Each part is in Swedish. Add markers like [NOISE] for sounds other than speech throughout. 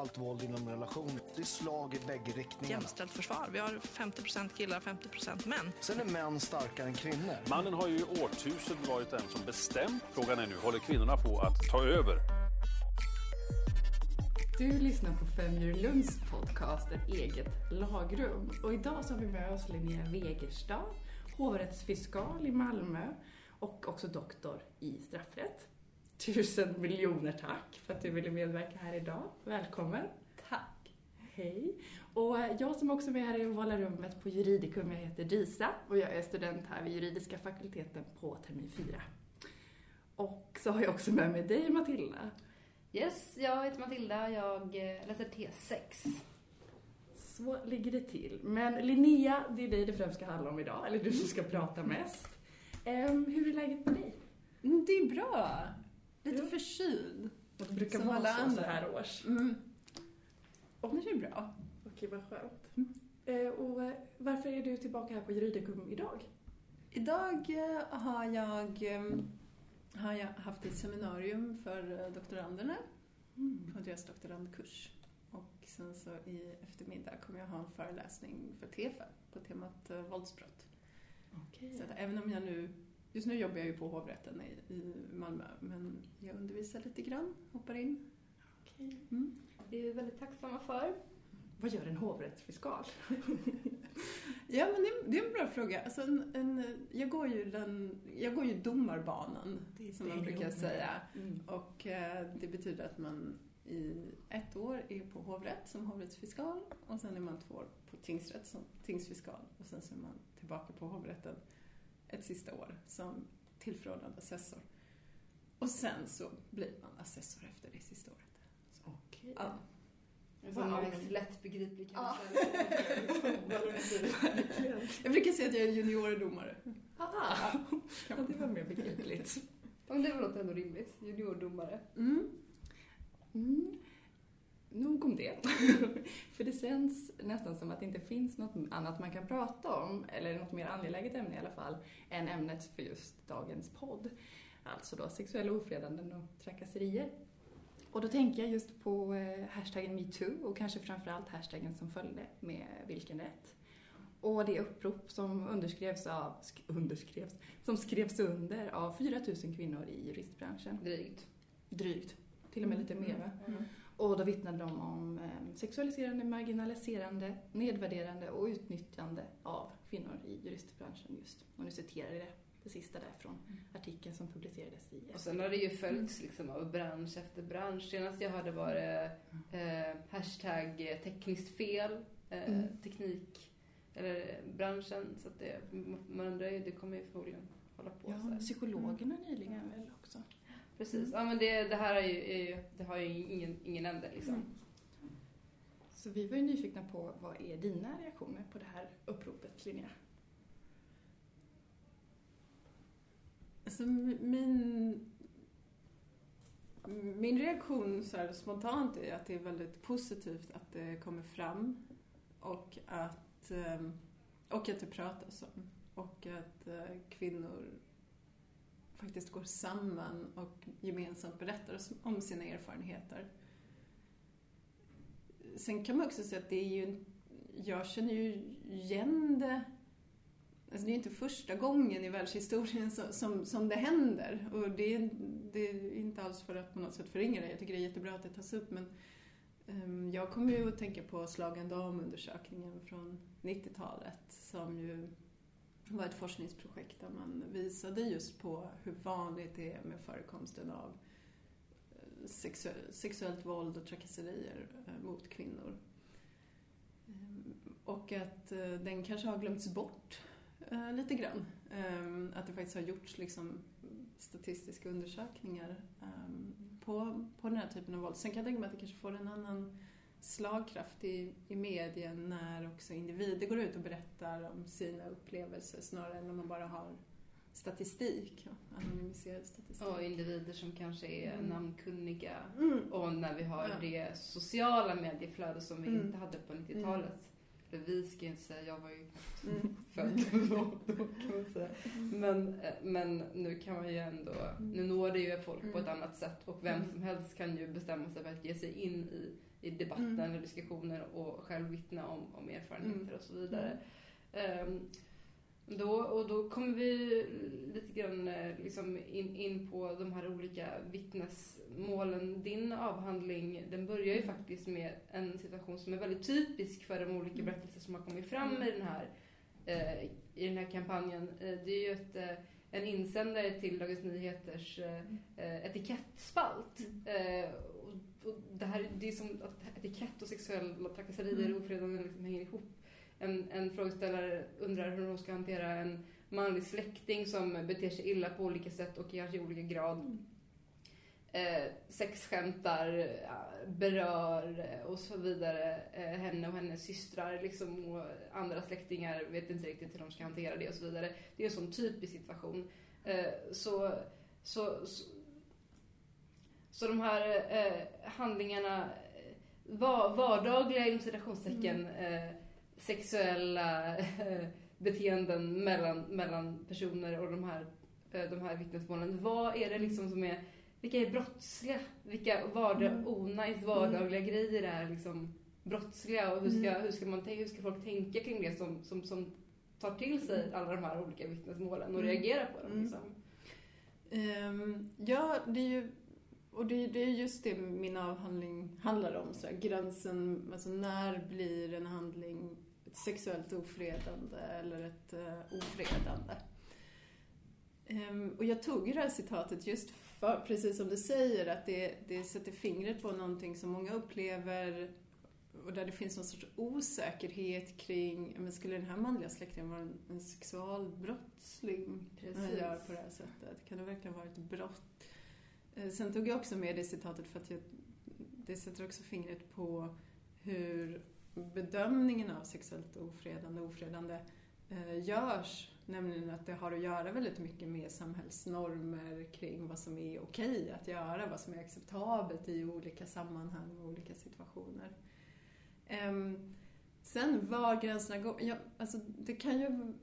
allt våld inom relation. Det är slag i bägge riktningarna. Jämställt försvar. Vi har 50% killar, 50% män. Sen är män starkare än kvinnor. Mannen har ju i årtusenden varit den som bestämt. Frågan är nu, håller kvinnorna på att ta över? Du lyssnar på Femdjur podcast Ett eget lagrum. Och idag så har vi med oss Linnea Wegerstad, hovrättsfiskal i Malmö och också doktor i straffrätt. Tusen miljoner tack för att du ville medverka här idag. Välkommen! Tack! Hej! Och jag som också är med här i ovala rummet på Juridicum, jag heter Disa och jag är student här vid juridiska fakulteten på termin 4. Och så har jag också med mig dig Matilda. Yes, jag heter Matilda, jag eh, läser T6. Så ligger det till. Men Linnea, det är dig det främst ska handla om idag, eller du som ska prata mest. Um, hur är läget med dig? Mm, det är bra. Lite ja. förkyld. Det brukar vara så, andra. så här års. Mm. Och det är bra. Okej, vad skönt. Mm. Uh, och uh, varför är du tillbaka här på Juridicum idag? Idag uh, har jag har jag haft ett seminarium för doktoranderna mm. på deras doktorandkurs. Och sen så i eftermiddag kommer jag ha en föreläsning för TEFA på temat våldsbrott. Okay. Så att även om jag nu Just nu jobbar jag ju på hovrätten i, i Malmö, men jag undervisar lite grann, hoppar in. Okay. Mm. Det är vi väldigt tacksamma för. Vad gör en hovrättsfiskal? ja, men det, det, är en bra fråga. Alltså en, en, jag, går ju den, jag går ju domarbanan, som man brukar säga. Mm. Och eh, det betyder att man i ett år är på hovrätt som hovrättsfiskal och sen är man två år på tingsrätt som tingsfiskal och sen så är man tillbaka på hovrätten ett sista år som tillförordnad assessor. Och sen så blir man assessor efter det sista året. Okej. Ja. Wow. Max lättbegriplig kanske. jag brukar säga att jag är juniordomare. Aha. Ja, det var mer begripligt. [LAUGHS] Men det låter ändå rimligt. Juniordomare. Mm. Mm. Nog om det. [LAUGHS] för det känns nästan som att det inte finns något annat man kan prata om, eller något mer angeläget ämne i alla fall, än ämnet för just dagens podd. Alltså då sexuella ofredanden och trakasserier. Och då tänker jag just på eh, hashtaggen metoo och kanske framförallt hashtaggen som följde med vilken rätt. Och det upprop som underskrevs av, underskrevs, som skrevs under av 4 000 kvinnor i juristbranschen. Drygt. Drygt. Till och med lite mer va? Mm. Och då vittnade de om eh, sexualiserande, marginaliserande, nedvärderande och utnyttjande av kvinnor i juristbranschen just. Och nu citerar jag det, det sista där från mm. artikeln som publicerades i Och sen har det ju följts liksom av bransch efter bransch. Senast jag hörde var det eh, hashtag tekniskt fel, eh, mm. teknik, eller branschen. Så att det, man undrar ju, det kommer ju förmodligen hålla på ja, så här. Psykologerna mm. nyligen väl också. Precis. Ja, men det, det här är ju, är ju, det har ju ingen, ingen ände liksom. Mm. Så vi var ju nyfikna på vad är dina reaktioner på det här uppropet, Linnea? Alltså min, min reaktion så här spontant är att det är väldigt positivt att det kommer fram och att, ehm, och att det pratas om. Och att eh, kvinnor faktiskt går samman och gemensamt berättar om sina erfarenheter. Sen kan man också säga att det är ju, jag känner ju igen det Alltså det är inte första gången i världshistorien som, som, som det händer. Och det är, det är, inte alls för att på något sätt förringa det. Jag tycker det är jättebra att det tas upp. Men um, jag kommer ju att tänka på Slagen dam-undersökningen från 90-talet som ju var ett forskningsprojekt där man visade just på hur vanligt det är med förekomsten av eh, sexuellt våld och trakasserier eh, mot kvinnor. Ehm, och att eh, den kanske har glömts bort lite grann. Ehm, att det faktiskt har gjorts liksom statistiska undersökningar ehm, på, på den här typen av våld. Sen kan jag tänka mig att det kanske får en annan slagkraft i, i medien när också individer går ut och berättar om sina upplevelser snarare än när man bara har statistik, anonymiserad statistik. Och individer som kanske är mm. namnkunniga. Mm. Och när vi har ja. det sociala medieflöde som vi mm. inte hade på 90-talet. Mm. För vi ska inte säga, jag var ju mm. född då, då kan man säga. Mm. Men, eh, men nu kan man ju ändå, nu når det ju folk på ett annat sätt och vem som helst kan ju bestämma sig för att ge sig in i i debatten Mm. och diskussioner och själv vittna om, om erfarenheter Mm. och så vidare. Ehm, då, och då kommer vi lite grann eh, liksom in, in på de här olika vittnesmålen. Din avhandling den börjar ju Mm. faktiskt med en situation som är väldigt typisk för de olika Mm. berättelser som har kommit fram i den här, eh, i den här kampanjen. Eh, det är ju ett, eh, en insändare till Dagens Nyheters eh, etikettspalt. Eh, och, och det, här, det är som att etikett och sexuella trakasserier Mm. och ofredanden liksom hänger ihop. En, en frågeställare undrar hur hon ska hantera en manlig släkting som beter sig illa på olika sätt och kanske i olika grad. Eh, sexskämtar, eh, berör eh, och så vidare eh, henne och hennes systrar liksom, och andra släktingar vet inte riktigt hur de ska hantera det och så vidare. Det är en sån typisk situation. Eh, så, så, så, så de här eh, handlingarna, var, vardagliga inom citationstecken, eh, sexuella eh, beteenden mellan, mellan personer och de här, eh, de här vittnesmålen. Vad är det liksom som är, vilka är brottsliga? Vilka vardag, Mm. onajs vardagliga grejer är liksom brottsliga och hur ska, Mm. hur ska, man, hur ska folk tänka kring det som, som, som tar till sig alla de här olika vittnesmålen och Mm. reagerar på dem Mm. liksom? Ehm, ja, det är ju och det, det är just det min avhandling handlar om. Så här, gränsen, alltså när blir en handling ett sexuellt ofredande eller ett uh, ofredande? Ehm, och jag tog ju det här citatet just för, precis som du säger, att det, det sätter fingret på någonting som många upplever och där det finns någon sorts osäkerhet kring, men skulle den här manliga släktingen vara en, en sexualbrottsling? jag gör på det här sättet? Kan det verkligen vara ett brott? Eh, sen tog jag också med det citatet för att jag, det sätter också fingret på hur bedömningen av sexuellt ofredande och ofredande eh, görs. Nämligen att det har att göra väldigt mycket med samhällsnormer kring vad som är okej att göra, vad som är acceptabelt i olika sammanhang och olika situationer. Ehm, sen var gränserna går, ja, alltså det kan ju,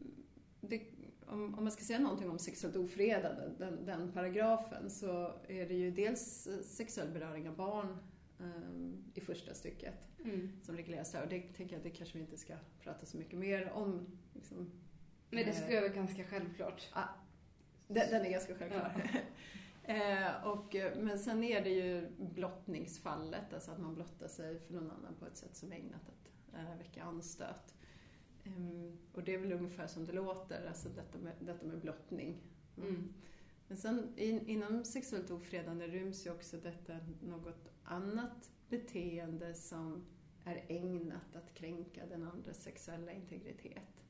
det, om, om man ska säga någonting om sexuellt ofredande, den, den paragrafen, så är det ju dels eh, sexuell beröring av barn ehm, i första stycket Mm. som regleras där. Och det tänker jag, det kanske vi inte ska prata så mycket mer om. Liksom. Men det Eh, skulle jag väl ganska självklart. den, den är ganska självklar. [LAUGHS] eh, och, eh, men sen är det ju blottningsfallet, alltså att man blottar sig för någon annan på ett sätt som är ägnat att eh, väcka anstöt. Ehm, och det är väl ungefär som det låter, alltså detta med, detta med blottning. Mm. Men sen in, inom sexuellt ofredande ryms ju också detta något annat beteende som är ägnat att kränka den andres sexuella integritet.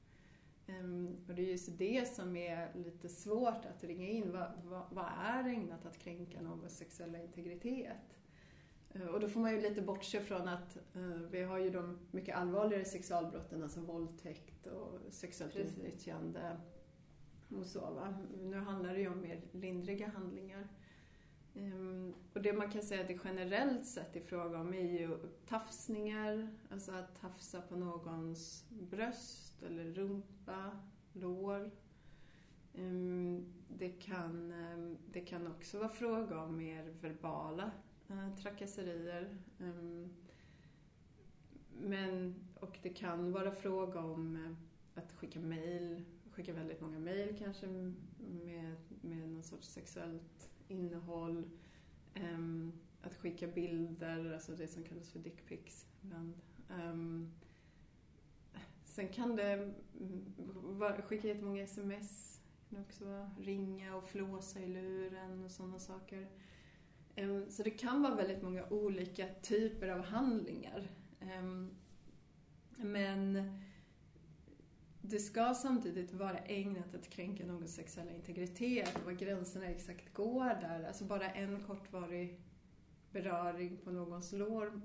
Ehm, och det är just det som är lite svårt att ringa in. Vad, vad, vad är ägnat att kränka någons sexuella integritet? Eh, Och då får man ju lite bortse från att eh, vi har ju de mycket allvarligare sexualbrotten, alltså våldtäkt och sexuellt utnyttjande och så. Va? Nu handlar det ju om mer lindriga handlingar. Ehm, och det man kan säga att det generellt sett är fråga om är ju tafsningar, alltså att tafsa på någons bröst eller rumpa, lår. Ehm, det, kan, ehm, det kan också vara fråga om mer verbala Eh, trakasserier. Ehm, men, och det kan vara fråga om eh, att skicka mejl, skicka väldigt många mejl kanske med, med någon sorts sexuellt innehåll. Ehm, att skicka bilder, alltså det som kallas för dickpics ibland. Ehm, sen kan det mm, skicka jättemånga sms, det kan också vara ringa och flåsa i luren och sådana saker. Ehm, så det kan vara väldigt många olika typer av handlingar. Ehm, men det ska samtidigt vara ägnat att kränka någons sexuella integritet och var gränserna exakt går där. Alltså bara en kortvarig beröring på någons lår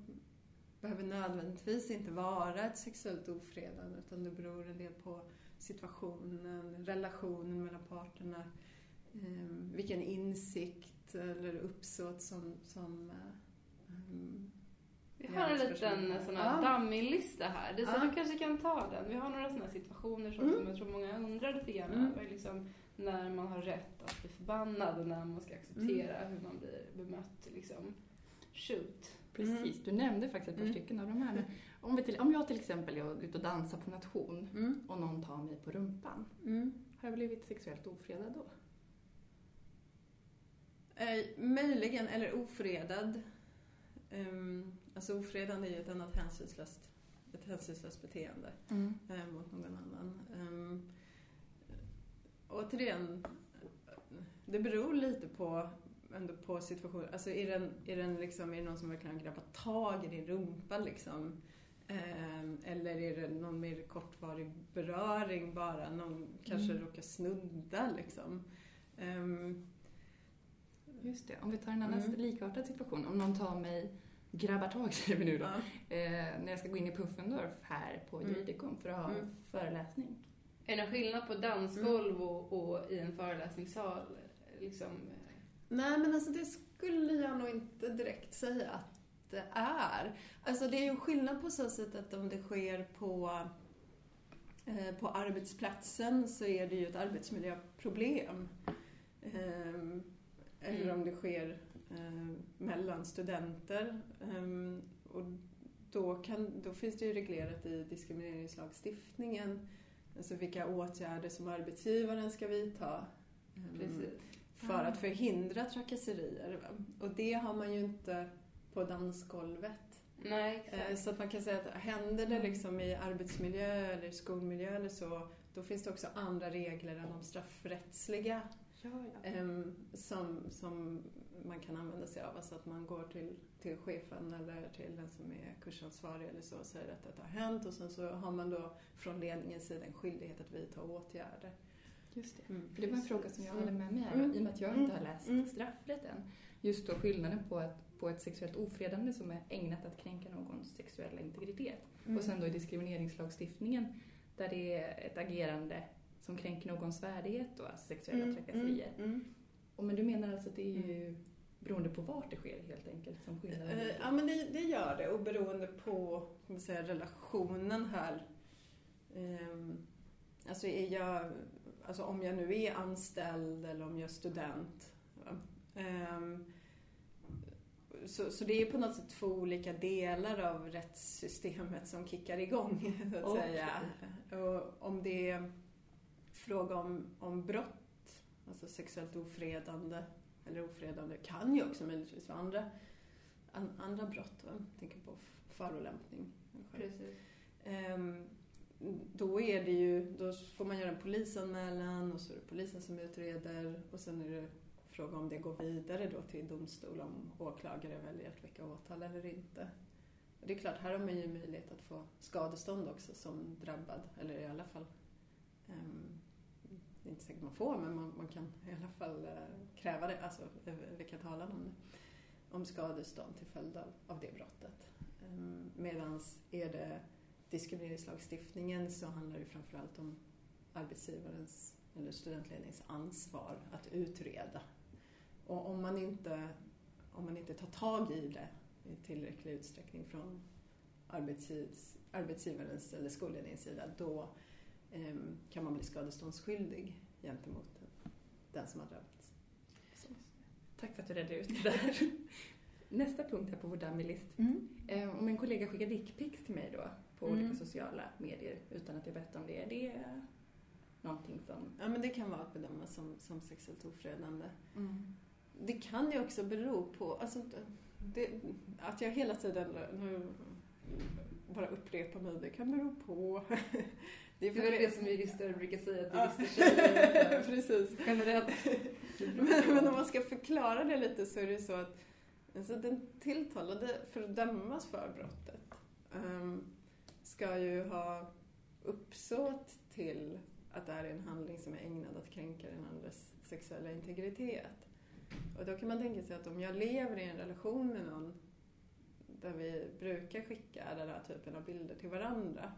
behöver nödvändigtvis inte vara ett sexuellt ofredande utan det beror en del på situationen, relationen mellan parterna, ehm, vilken insikt eller uppsåt som, som eh, mm, Vi har en liten sån här Ja. dammig lista här. Det är så Ja. du kanske kan ta den. Vi har några sådana situationer som, Mm. jag tror många undrar lite grann Mm. över. Liksom, när man har rätt att bli förbannad och när man ska acceptera Mm. hur man blir bemött. Liksom. Shoot. Precis, du nämnde faktiskt ett par Mm. stycken av de här. Om, vi till, om jag till exempel är ute och dansar på nation Mm. och någon tar mig på rumpan, Mm. har jag blivit sexuellt ofredad då? Eh, möjligen, eller ofredad. Um, alltså ofredande är ju ett annat hänsynslöst, ett hänsynslöst beteende eh, mot någon annan. Um, återigen, det beror lite på, ändå på situationen. Alltså är, den, är, den liksom, är det någon som verkligen har grabbat tag i din rumpa liksom? Ehm, eller är det någon mer kortvarig beröring bara? Någon kanske Mm. råkar snudda liksom? Just det, om vi tar en annan Mm. likartad situation. Om någon tar mig, grabbar tag [LAUGHS] säger vi nu då, ja. eh, när jag ska gå in i Puffendorf här på Mm. Juridikum för att ha Mm. föreläsning. Är det skillnad på dansgolv och, och i en föreläsningssal? Liksom, Nej, men alltså det skulle jag nog inte direkt säga att det är. Alltså det är ju skillnad på så sätt att om det sker på, eh, på arbetsplatsen så är det ju ett arbetsmiljöproblem. Eller Mm. om det sker eh, mellan studenter. Ehm, och då, kan, då finns det ju reglerat i diskrimineringslagstiftningen alltså vilka åtgärder som arbetsgivaren ska vidta. Precis. för att förhindra trakasserier. Och det har man ju inte på dansgolvet. Nej, Eh, exakt. Så att man kan säga att händer det liksom i arbetsmiljö eller skolmiljö eller så, då finns det också andra regler än de straffrättsliga Ja, ja. em, som, som man kan använda sig av. Alltså att man går till, till chefen eller till den som är kursansvarig eller så och säger att detta har hänt och sen så har man då från ledningens sida en skyldighet att vidta åtgärder. Just det. Mm. För det var en fråga som jag Mm. hade med mig här, Mm. i och med att jag Mm. inte har läst Mm. straffrätt än. Just då skillnaden på ett, på ett sexuellt ofredande som är ägnat att kränka någons sexuella integritet. Mm. Och sen då i diskrimineringslagstiftningen där det är ett agerande som kränker någons värdighet då, alltså sexuella Mm, trakasserier. mm, mm. Och men du menar alltså att det är ju beroende på vart det sker helt enkelt som skillnaden ligger? Ja, men det, det gör det. Och beroende på man säga, relationen här. Ehm, alltså, är jag, alltså om jag nu är anställd eller om jag är student. Ehm, så, så det är på något sätt två olika delar av rättssystemet som kickar igång, [LAUGHS] så att Okej. säga. Och om det är fråga om, om brott, alltså sexuellt ofredande, eller ofredande kan ju också möjligtvis vara andra, an, andra brott. Va? Jag tänker på förolämpning. precis. Ehm, då är det ju, då får man göra en polisanmälan och så är det polisen som utreder och sen är det fråga om det går vidare då till domstol om åklagare väljer att väcka åtal eller inte. Och det är klart, här har man ju möjlighet att få skadestånd också som drabbad, eller i alla fall ehm, det är inte säkert man får, men man, man kan i alla fall eh, kräva det, alltså eh, väcka talan om. Om skadestånd till följd av, av det brottet. Ehm, Medan är det diskrimineringslagstiftningen så handlar det framförallt om arbetsgivarens eller studentledningens ansvar att utreda. Och om man inte, om man inte tar tag i det i tillräcklig utsträckning från arbetsgivarens eller skolledningens sida, då kan man bli skadeståndsskyldig gentemot den som har drabbats. Tack för att du redde ut det där. [LAUGHS] Nästa punkt här på vår dummy-list. Eh, Om en kollega skickar dickpics till mig då på Mm. olika sociala medier utan att jag berättar om det, är det någonting som... Ja, men det kan vara att bedöma som, som sexuellt ofredande. Det kan ju också bero på, alltså, det, att jag hela tiden nu bara upprepar mig, det kan bero på... [LAUGHS] Det är väl det som jurister brukar säga, att jurister [LAUGHS] Precis. generellt. [LAUGHS] Men, men om man ska förklara det lite så är det så att alltså, den tilltalade för att dömas för brottet ehm, ska ju ha uppsåt till att det här är en handling som är ägnad att kränka den andres sexuella integritet. Och då kan man tänka sig att om jag lever i en relation med någon där vi brukar skicka den här typen av bilder till varandra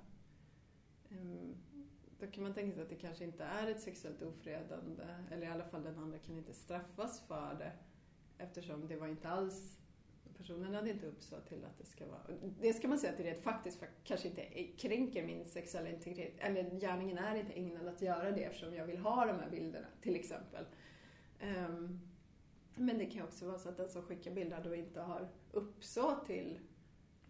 då kan man tänka sig att det kanske inte är ett sexuellt ofredande, eller i alla fall den andra kan inte straffas för det eftersom det var inte alls, personen hade inte uppsåt till att det ska vara, det ska man säga att det rent faktiskt för, kanske inte kränker min sexuella integritet, eller gärningen är inte ägnad att göra det eftersom jag vill ha de här bilderna till exempel. Um, Men det kan ju också vara så att den som skickar bilder då inte har uppsåt till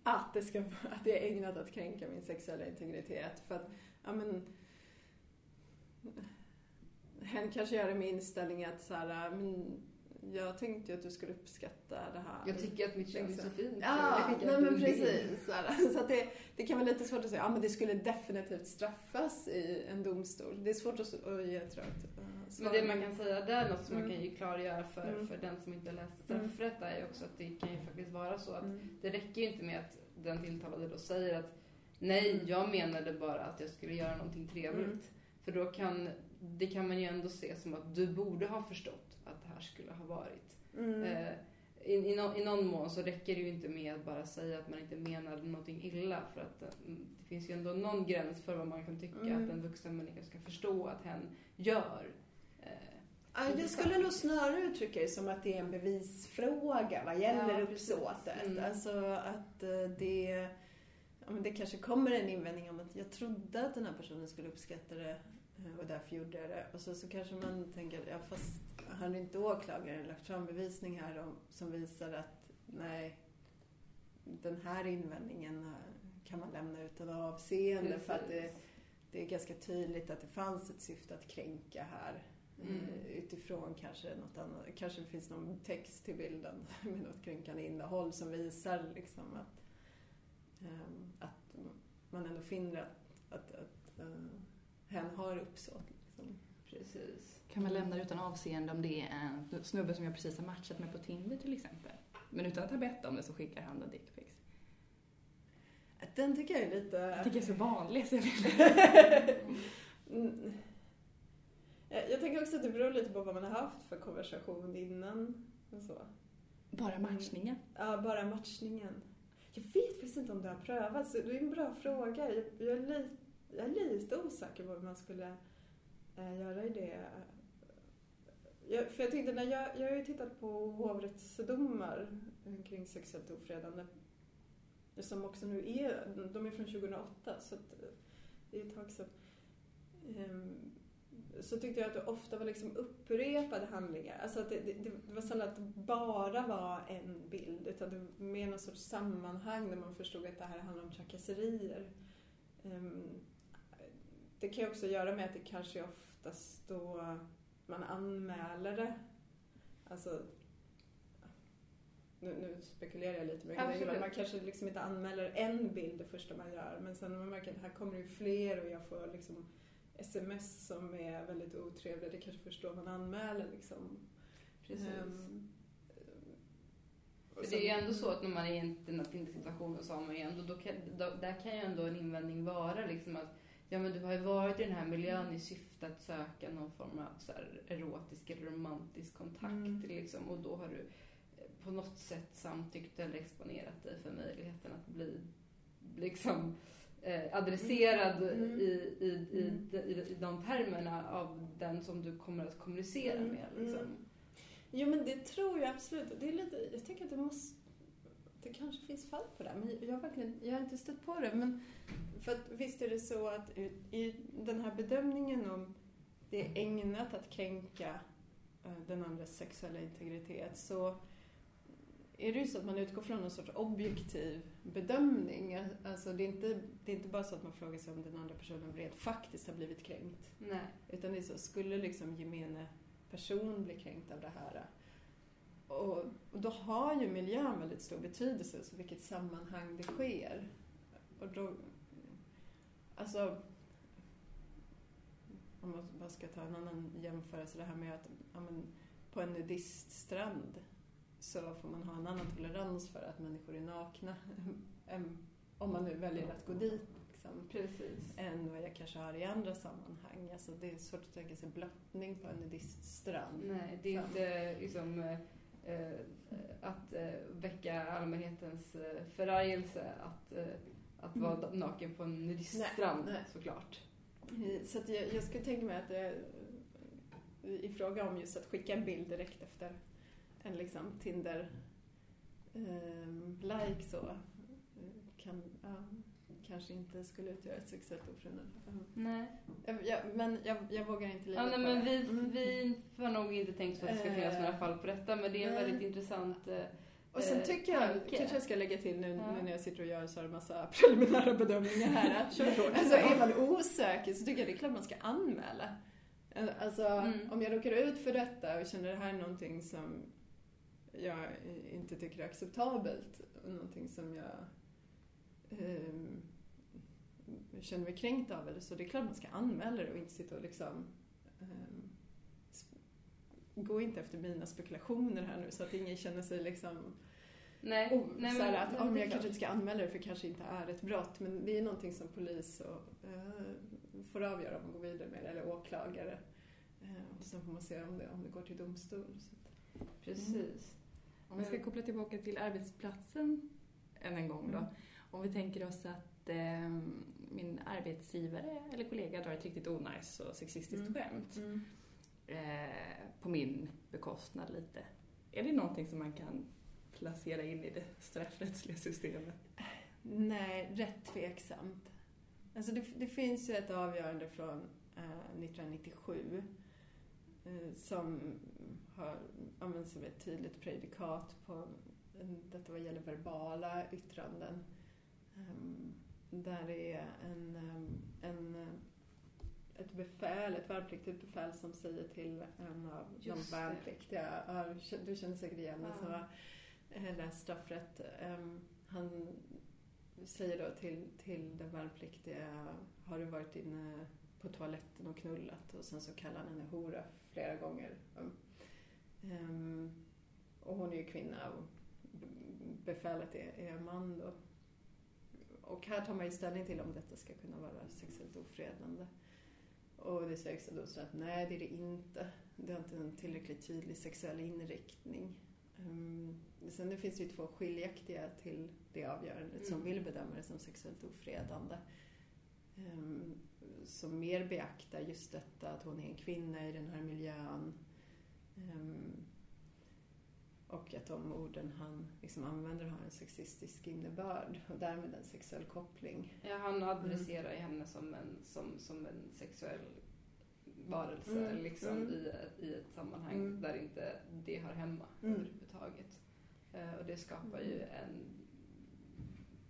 att det, ska, att det är ägnat att kränka min sexuella integritet. För att, ja men... Hen kanske gör det med inställning att så här, men jag tänkte ju att du skulle uppskatta det här. Jag tycker att mitt kön är så fint. Ja, nej en men precis. Så, här. så att det, det kan vara lite svårt att säga, ja men det skulle definitivt straffas i en domstol. Det är svårt att, att ge ett rakt uh, svar. Men det man kan säga där, något som man Mm. kan ju klargöra för, Mm. för den som inte läst Mm. straffrätt är ju också att det kan ju faktiskt vara så att Mm. det räcker ju inte med att den tilltalade då säger att nej, Mm. jag menade bara att jag skulle göra någonting trevligt. För då kan, det kan man ju ändå se som att du borde ha förstått att det här skulle ha varit. Mm. Eh, i, i, nå- I någon mån så räcker det ju inte med att bara säga att man inte menade någonting illa. För att eh, mm, det finns ju ändå någon gräns för vad man kan tycka Mm. att en vuxen människa ska förstå att hen gör. Eh, jag skulle nog snarare uttrycka det som att det är en bevisfråga vad gäller Ja, uppsåtet. Mm. Alltså att eh, det, ja, men det kanske kommer en invändning om att jag trodde att den här personen skulle uppskatta det och därför gjorde jag det. Och så, så kanske man tänker, ja fast har inte åklagaren lagt fram bevisning här om, som visar att nej, den här invändningen eh, kan man lämna utan avseende för att det, precis. det är ganska tydligt att det fanns ett syfte att kränka här. Mm. Eh, Utifrån kanske något annat, kanske det finns någon text till bilden [LAUGHS] med något kränkande innehåll som visar liksom att, ehm, att man ändå finner att, att, att hen har uppsåt. Liksom. Precis. Kan man lämna det utan avseende om det är en snubbe som jag precis har matchat med på Tinder till exempel? Men utan att ha bett om det så skickar han då dickpics. Den tycker jag är lite... Jag tycker det är så vanligt. Så jag vill... [LAUGHS] Mm. Jag jag tänker också att det beror lite på vad man har haft för konversation innan. Och så. Bara matchningen. Ja, bara matchningen. Jag vet faktiskt inte om det har prövats. Det är en bra fråga. Jag, jag, är, li, jag är lite osäker på hur man skulle eh, göra i det. Jag, för jag tänkte, när jag, jag har ju tittat på hovrättsdomar kring sexuellt ofredande. Som också nu är, de är från 2008 så att, det är ett tag sedan. Ehm, så tyckte jag att det ofta var liksom upprepade handlingar. Alltså att det, det, det var sällan att det bara var en bild utan det var mer någon sorts sammanhang där man förstod att det här handlar om trakasserier. Ehm, det kan ju också göra med att det kanske oftast då man anmäler det. Alltså, nu, nu spekulerar jag lite men Absolut. man kanske liksom inte anmäler en bild det första man gör men sen när man märker att här kommer det ju fler och jag får liksom sms som är väldigt otrevliga. Det kanske först då man anmäler liksom. Precis. Och För det är ju ändå så att när man är i en situation man ju ändå, då kan, då, där kan ju ändå en invändning vara liksom att ja men du har ju varit i den här miljön i syfte att söka någon form av så erotisk eller romantisk kontakt Mm. liksom och då har du eh, på något sätt samtyckt eller exponerat dig för möjligheten att bli liksom eh, adresserad Mm. i, i, i, Mm. i, i, de termerna av den som du kommer att kommunicera Mm. med. Liksom. Mm. Jo men det tror jag absolut. Det är lite, jag tänker att det måste, det kanske finns fall på det men jag verkligen, jag har inte stött på det. Men för att visst är det så att i, den här bedömningen om det är ägnat att kränka eh, den andres sexuella integritet så är det ju så att man utgår från en sorts objektiv bedömning. Alltså det är inte, det är inte bara så att man frågar sig om den andra personen rent faktiskt har blivit kränkt. Nej. Utan det är så, skulle liksom gemene person bli kränkt av det här? Och, då har ju miljön väldigt stor betydelse, så vilket sammanhang det sker. Och då, alltså, om man bara ska ta en annan jämförelse, det här med att ja, men, på en nudiststrand så får man ha en annan tolerans för att människor är nakna [LAUGHS] om man nu väljer att gå dit. Liksom Precis. än vad jag kanske har i andra sammanhang. Alltså det är svårt att tänka sig blottning på en nudiststrand. Nej, det är Så. inte liksom att eh, väcka allmänhetens eh, förargelse att, eh, att Mm. vara naken på en nudiststrand såklart. Eh, Så jag, jag skulle tänka mig att det, i fråga om just att skicka en bild direkt efter en liksom Tinder ehm, like så eh, kan, ja, kanske inte skulle utgöra ett sexuellt ofredande. Mm. Nej. Jag, jag, men jag, jag vågar inte lita Ja, nej, på men det. vi, Mm. vi har nog inte tänkt så att det ska finnas Eh, några fall på detta, men det är en nej. väldigt intressant eh, Och sen eh, tycker jag, tanke. kanske jag ska lägga till nu, Ja. nu när jag sitter och gör så här massa [LAUGHS] preliminära bedömningar här. Att, [LAUGHS] alltså är man osäker så tycker jag det är klart man ska anmäla. Alltså Mm. om jag råkar ut för detta och känner det här är någonting som jag inte tycker är acceptabelt och någonting som jag ehm, känner mig kränkt av eller så, det är klart man ska anmäla det och inte sitta och liksom sp- gå inte efter mina spekulationer här nu så att ingen känner sig liksom Nej, och nej, men- att nej, om det är jag kanske inte ska anmäla det för det kanske inte är ett brott men det är någonting som polis och, eh, får avgöra om man går vidare med det eller åklagare. Eh, och sen får man se om det, om det går till domstol. Så att, Precis. Om vi ska koppla tillbaka till arbetsplatsen än en gång då. Mm. Om vi tänker oss att eh, min arbetsgivare eller kollega drar ett riktigt onajs och sexistiskt Mm. skämt eh, på min bekostnad lite. Är det någonting som man kan placera in i det straffrättsliga systemet? Nej, rätt tveksamt. Alltså det, det finns ju ett avgörande från eh, 1997 eh, som har använts som ett tydligt prejudikat på detta vad gäller verbala yttranden. Ehm, där det är en, ehm, en, eh, ett befäl, ett värnpliktigt befäl som säger till en av Just de värnpliktiga, ja, du känner säkert igen det, Ja. som eh, läst straffrätt. Ehm, han säger då till, till den värnpliktiga, har du varit inne på toaletten och knullat? Och sen så kallar han henne hora flera gånger. Ehm, och hon är ju kvinna och befälet är, är man då. Och här tar man ju ställning till om detta ska kunna vara sexuellt ofredande. Och det sägs då så att nej, det är det inte. Det har inte en tillräckligt tydlig sexuell inriktning. Um, sen det finns det ju två skiljaktiga till det avgörandet som Mm. vill bedöma det som sexuellt ofredande. Um, som mer beaktar just detta att hon är en kvinna i den här miljön. Um, och att de orden han liksom använder har en sexistisk innebörd och därmed en sexuell koppling. Ja, han adresserar ju henne som en, som, som en sexuell varelse Mm, liksom, mm. I, i ett sammanhang Mm. där inte det hör hemma Mm. överhuvudtaget. Eh, och det skapar ju en...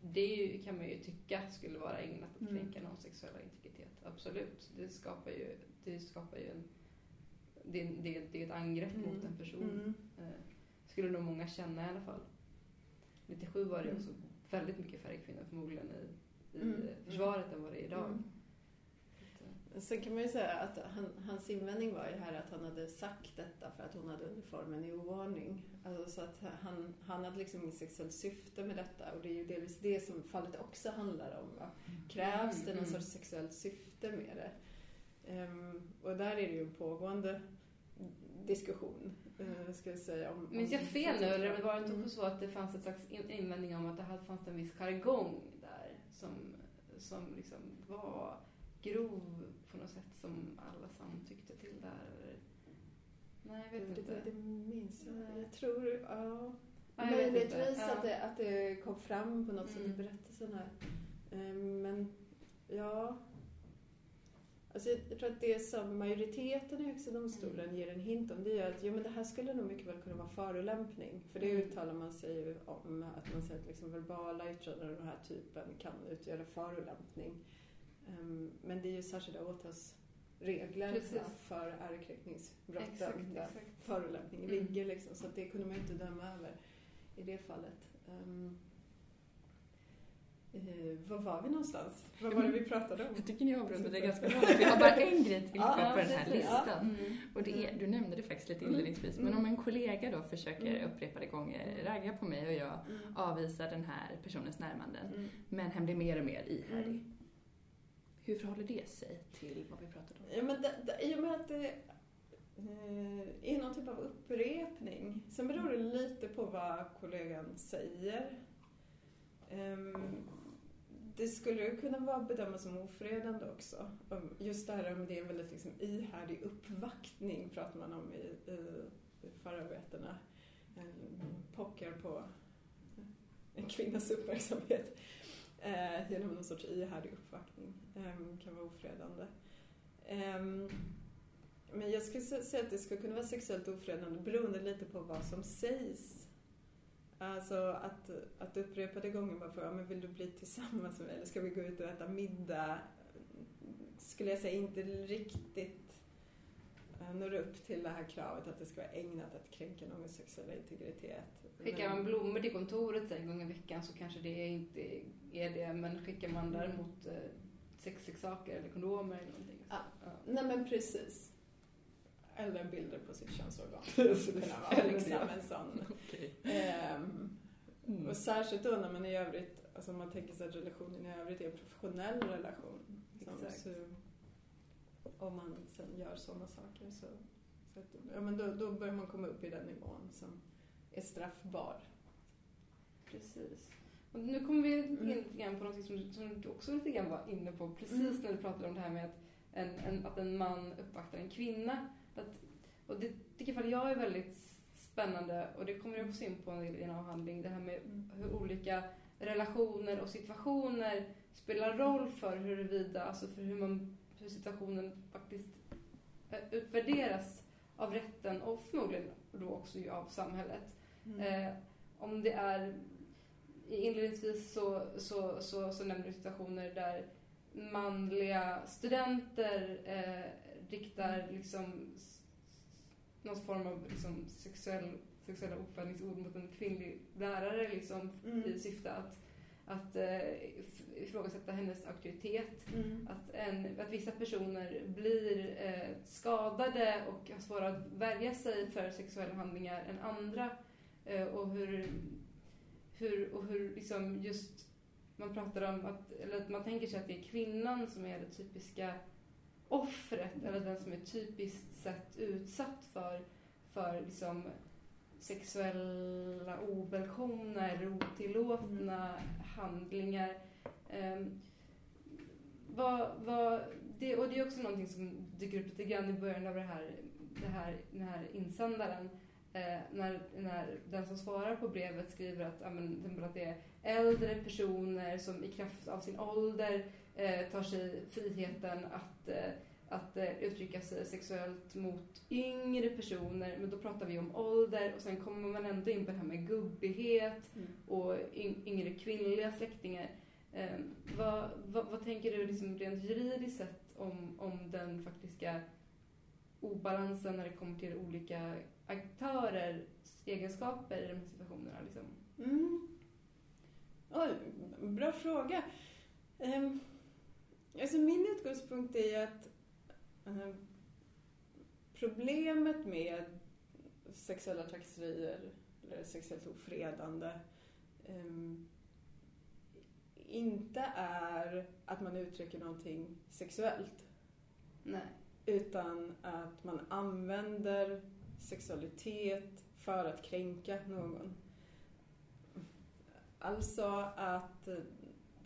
Det kan man ju tycka skulle vara ägnat att Mm. kränka någons sexuella integritet. Absolut. Det skapar ju, det skapar ju en... Det, det, det är ett angrepp mot Mm. en person. Mm. Skulle nog många känna i alla fall. 97 var det Mm. också väldigt mycket färre kvinnor förmodligen i, i Mm. försvaret än vad det är idag. Mm. Sen kan man ju säga att han, hans invändning var ju här att han hade sagt detta för att hon hade uniformen i oordning. Alltså så att han, han hade liksom inget sexuellt syfte med detta och det är ju delvis det som fallet också handlar om. Va? Krävs det någon Mm. sorts sexuellt syfte med det? Ehm, och där är det ju en pågående diskussion, uh, ska jag säga. Om, Minns jag fel nu eller var det inte Mm. så att det fanns ett slags in- invändning om att det fanns en viss jargong där som, som liksom var grov på något sätt som alla samtyckte till där? Nej, jag vet Det, inte. det, det minns jag. Jag tror, ja. Ja. Möjligtvis Ja. att, det, att det kom fram på något sätt i Mm. berättelsen här. Eh, Men ja. Alltså jag, tror att det som majoriteten i Högsta domstolen Mm. ger en hint om det är att jo, men det här skulle nog mycket väl kunna vara förolämpning. För det Mm. uttalar man sig ju om, att man säger att liksom verbala yttranden av den här typen kan utgöra förolämpning. Ehm, Men det är ju särskilda åtalsregler Precis. för ärekränkningsbrotten Exakt, där exakt. förolämpningen Mm. ligger liksom. Så att det kunde man ju inte döma över i det fallet. Ehm, eh, var var vi någonstans? Vad var det vi pratade om? Jag tycker ni avrundade ganska bra. Jag har bara en grej till Ja, kvar på den här precis. listan. Mm. Och det är, du nämnde det faktiskt lite Mm. inledningsvis, men Mm. om en kollega då försöker Mm. upprepade gånger ragga på mig och jag Mm. avvisar den här personens närmanden, Mm. men hen blir mer och mer ihärdig. Mm. Hur förhåller det sig till vad vi pratade om? Ja, men det, det, I och med att det eh, är någon typ av upprepning. Sen beror det lite på vad kollegan säger. Ehm, det skulle kunna vara bedömas som ofredande också. Just det här om det är en väldigt liksom ihärdig uppvaktning pratar man om i, i förarbetena. Pockar på en kvinnas uppmärksamhet. Eh, genom någon sorts ihärdig uppvaktning Eh, kan vara ofredande. Eh, men jag skulle säga att det skulle kunna vara sexuellt ofredande beroende lite på vad som sägs. Alltså att, att upprepade gånger bara fråga, men vill du bli tillsammans med mig eller ska vi gå ut och äta middag? Skulle jag säga inte riktigt eh, når upp till det här kravet att det ska vara ägnat att kränka någons sexuella integritet. Skickar Men- man blommor till kontoret en gång i veckan så kanske det inte är det. Men skickar man däremot eh, sexleksaker eller kondomer eller någonting. Så, Ja. ja. Nej men precis. Eller bilder på sitt könsorgan. [LAUGHS] Precis. Det skulle kunna vara Eller liksom det. en sån. [LAUGHS] Ehm, Och särskilt då när man i övrigt, alltså man tänker sig att relationen i övrigt är en professionell relation. Som, Exakt. så, om man sen gör sådana saker så, så att, ja, men då, då börjar man komma upp i den nivån som är straffbar. Precis. Och nu kommer vi in Mm. lite grann på något som, som du också lite grann var inne på precis Mm. när du pratade om det här med att en, en, att en man uppvaktar en kvinna. Och det tycker fall jag är väldigt spännande och det kommer jag också in på i en avhandling. Det här med hur olika relationer och situationer spelar roll för huruvida, alltså för hur, man, hur situationen faktiskt eh, utvärderas av rätten och förmodligen då också av samhället. Mm. Eh, om det är inledningsvis så, så, så, så nämner du situationer där manliga studenter eh, riktar liksom någon form av liksom sexuell, sexuella uppfattningsord mot en kvinnlig lärare liksom, Mm. i syfte att, att eh, if- ifrågasätta hennes auktoritet. Mm. Att, en, att vissa personer blir eh, skadade och har svårare att värja sig för sexuella handlingar än andra. Eh, och hur, hur, och hur liksom just man pratar om att, eller att man tänker sig att det är kvinnan som är det typiska offret eller den som är typiskt sett utsatt för, för liksom sexuella ovälkomna eller otillåtna handlingar. Um, vad, vad, det, och det är också någonting som dyker upp lite grann i början av det här, det här, den här insändaren. Eh, när, när den som svarar på brevet skriver att, amen, att det är äldre personer som i kraft av sin ålder eh, tar sig friheten att, eh, att eh, uttrycka sig sexuellt mot yngre personer. Men då pratar vi om ålder och sen kommer man ändå in på det här med gubbighet Mm. och yng- yngre kvinnliga släktingar. Eh, vad, vad, vad tänker du liksom rent juridiskt sett om, om den faktiska obalansen när det kommer till olika aktörers egenskaper i de här situationerna? Liksom? Mm. Oj, bra fråga. Um, alltså min utgångspunkt är att ehm, problemet med sexuella trakasserier eller sexuellt ofredande ehm, inte är att man uttrycker någonting sexuellt Nej. utan att man använder sexualitet för att kränka någon. Alltså att,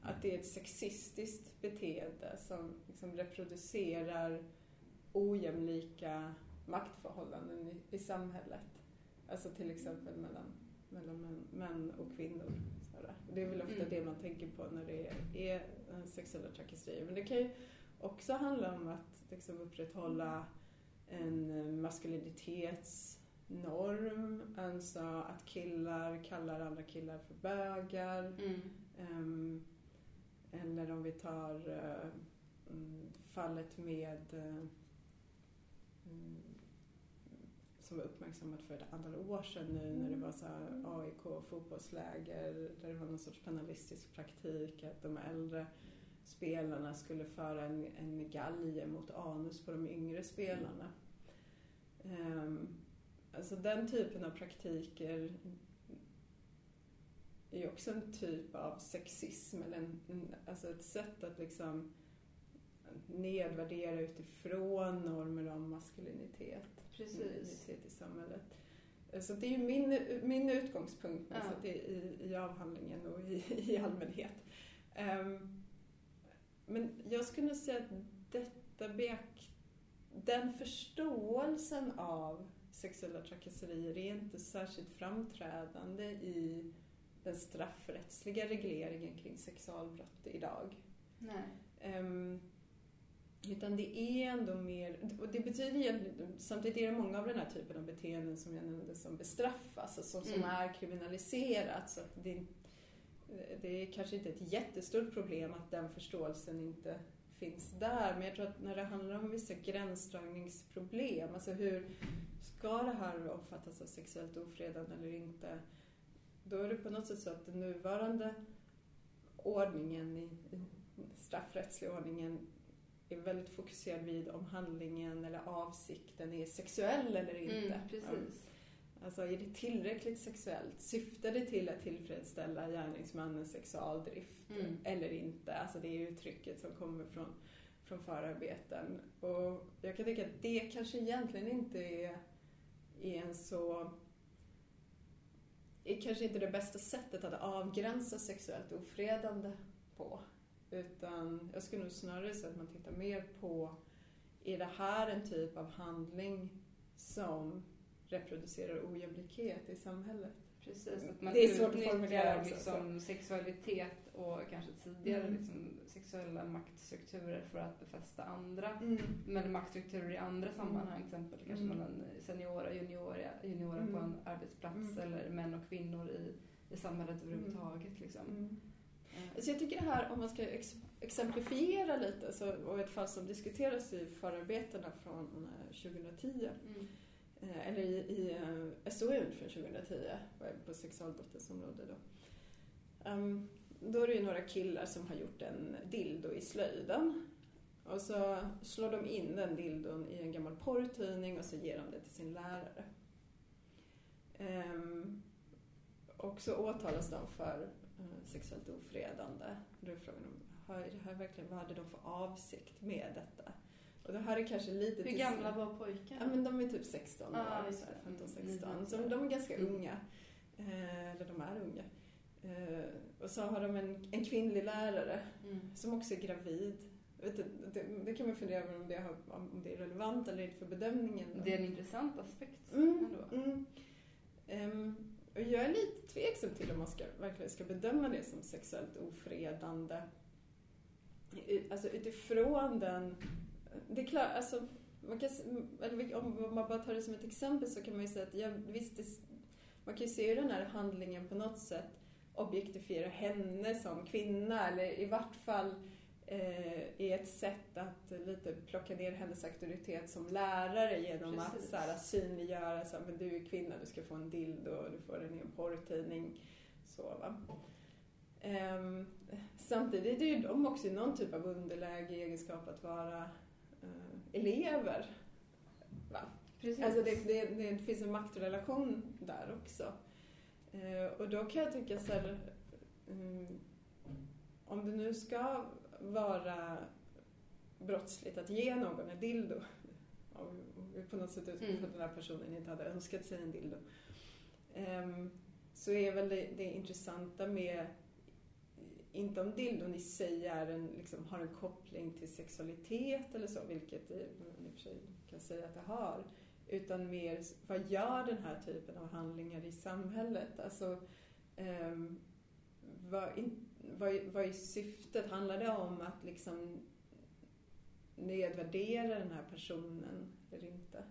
att det är ett sexistiskt beteende som liksom reproducerar ojämlika maktförhållanden i, i samhället. Alltså till exempel mellan, mellan män, män och kvinnor. Sådär. Det är väl ofta Mm. det man tänker på när det är, är sexuella trakasserier. Men det kan ju också handla om att liksom upprätthålla en maskulinitetsnorm. Alltså att killar kallar andra killar för bögar. Mm. Ehm, eller om vi tar eh, mm, fallet med eh, mm, som var uppmärksammat för ett antal år sedan nu när det var så AIK fotbollsläger där det var någon sorts penalistisk praktik att de äldre spelarna skulle föra en, en galge mot anus på de yngre spelarna. Ehm, alltså den typen av praktiker är ju också en typ av sexism, eller en, en, alltså ett sätt att liksom nedvärdera utifrån normer om maskulinitet, Precis. maskulinitet i samhället. Så det är ju min, min utgångspunkt Ja. alltså det i, i avhandlingen och i, i allmänhet. Ehm, men jag skulle nog säga att detta den förståelsen av sexuella trakasserier är inte särskilt framträdande i den straffrättsliga regleringen kring sexualbrott idag. Nej. Ehm, utan det är ändå mer, och det betyder ju, samtidigt är det många av den här typen av beteenden som jag nämnde som bestraffas, alltså som Mm. är kriminaliserat. Så att det, det är kanske inte ett jättestort problem att den förståelsen inte finns där. Men jag tror att när det handlar om vissa gränsdragningsproblem, alltså hur ska det här omfattas av sexuellt ofredande eller inte? Då är det på något sätt så att den nuvarande ordningen i, straffrättsliga ordningen är väldigt fokuserad vid om handlingen eller avsikten är sexuell eller inte. Mm, precis. Alltså är det tillräckligt sexuellt? Syftar det till att tillfredsställa gärningsmannens sexualdrift Mm. eller inte? Alltså det är uttrycket som kommer från, från förarbeten. Och jag kan tycka att det kanske egentligen inte är, är en så är kanske inte det bästa sättet att avgränsa sexuellt ofredande på. Utan jag skulle nog snarare säga att man tittar mer på, är det här en typ av handling som reproducerar ojämlikhet i samhället? Precis, att man Det är svårt att formulera också, liksom sexualitet och kanske tidigare Mm. liksom sexuella maktstrukturer för att befästa andra. Mm. Men maktstrukturer i andra sammanhang, till exempel kanske Mm. mellan seniora och juniora, juniora Mm. på en arbetsplats Mm. eller män och kvinnor i, i samhället överhuvudtaget. Liksom. Mm. Eh, Så jag tycker det här, om man ska ex- exemplifiera lite, så, och ett fall som diskuteras i förarbetena från eh, 2010, Mm. eh, Eh, eller i, i SOU från 2010 på sexualbrottets område då. Um, då är det ju några killar som har gjort en dildo i slöjden. Och så slår de in den dildon i en gammal porrtidning och så ger de det till sin lärare. Um, och så åtalas de för uh, sexuellt ofredande. Då är frågan om, är det här verkligen, vad hade de för avsikt med detta? Och det här är kanske lite... Hur gamla var pojkarna? Ja, men de är typ 16 år, Ah, just så här, det. 15-16. Mm. Så de är ganska Mm. unga. Eh, eller de är unga. Eh, och så har de en, en kvinnlig lärare Mm. som också är gravid. Vet du, det, det kan man fundera över om det, har, om det är relevant eller inte för bedömningen. Det är en intressant aspekt Mm, ändå. mm. Ehm, och jag är lite tveksam till om man ska, verkligen ska bedöma det som sexuellt ofredande. Alltså utifrån den... Det är klart, alltså, man kan, om man bara tar det som ett exempel så kan man ju säga att ja, visst, det, man kan ju se hur den här handlingen på något sätt objektifierar henne som kvinna eller i vart fall eh, är ett sätt att lite plocka ner hennes auktoritet som lärare genom att Precis. så här, synliggöra så här, men du är kvinna, du ska få en dildo och du får den i en porrtidning. Så, va? Ehm, samtidigt är ju de också i någon typ av underläge i egenskap att vara eh, elever. Va? Precis. Alltså det, det, det finns en maktrelation där också. Eh, och då kan jag tycka så här, mm, om det nu ska vara brottsligt att ge någon en dildo, [LAUGHS] om vi på något sätt utgår Mm. från att den här personen inte hade önskat sig en dildo, ehm, så är väl det, det intressanta med inte om dildon i sig är en, liksom, har en koppling till sexualitet eller så, vilket det i och för sig kan säga att det har. Utan mer, vad gör den här typen av handlingar i samhället? Alltså, ehm, vad, in, vad, vad är syftet? Handlar det om att liksom nedvärdera den här personen eller inte?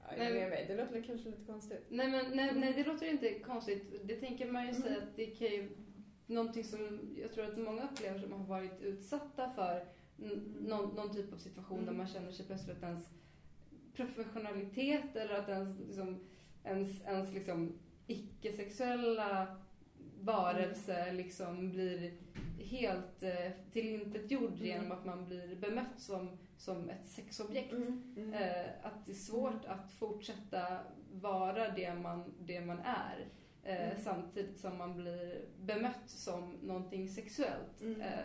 Ja, jag Nej. vet, det låter kanske lite konstigt. Nej, men, nej, nej, det låter inte konstigt. Det tänker man ju Mm. säga att det kan ju... Någonting som jag tror att många upplever som har varit utsatta för någon, någon typ av situation där Mm. man känner sig plötsligt att ens professionalitet eller att ens, liksom, ens, ens liksom, icke-sexuella varelse Mm. liksom blir helt eh, tillintetgjord Mm. genom att man blir bemött som, som ett sexobjekt. Mm. Eh, att det är svårt att fortsätta vara det man, det man är. Eh, Mm. Samtidigt som man blir bemött som någonting sexuellt. Mm. Eh,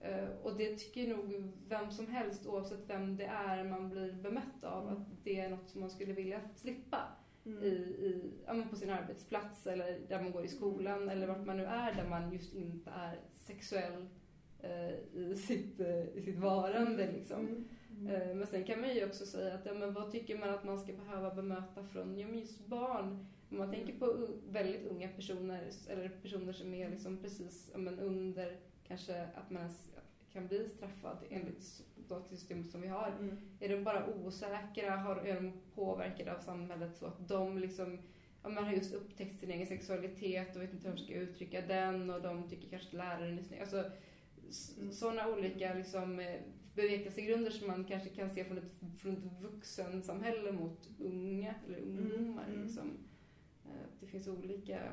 eh, och det tycker nog vem som helst, oavsett vem det är man blir bemött av, Mm. att det är något som man skulle vilja slippa Mm. i, i, ja, på sin arbetsplats eller där man går i skolan eller vart man nu är där man just inte är sexuell i, sitt, i sitt varande. Liksom. Mm. Men sen kan man ju också säga att ja, men vad tycker man att man ska behöva bemöta från ja, just barn Om man tänker på väldigt unga personer, eller personer som är liksom precis men under kanske att man kan bli straffad enligt datasystemet som vi har. Mm. Är de bara osäkra? Har, är de påverkade av samhället så att de liksom Ja, man har just upptäckt sin egen sexualitet och vet inte hur de ska uttrycka den och de tycker kanske att läraren är snygg. Alltså, Mm. sådana olika liksom, eh, bevekelsegrunder som man kanske kan se från ett, från ett vuxensamhälle mot unga eller ungdomar. Mm. Liksom. Eh, Det finns olika,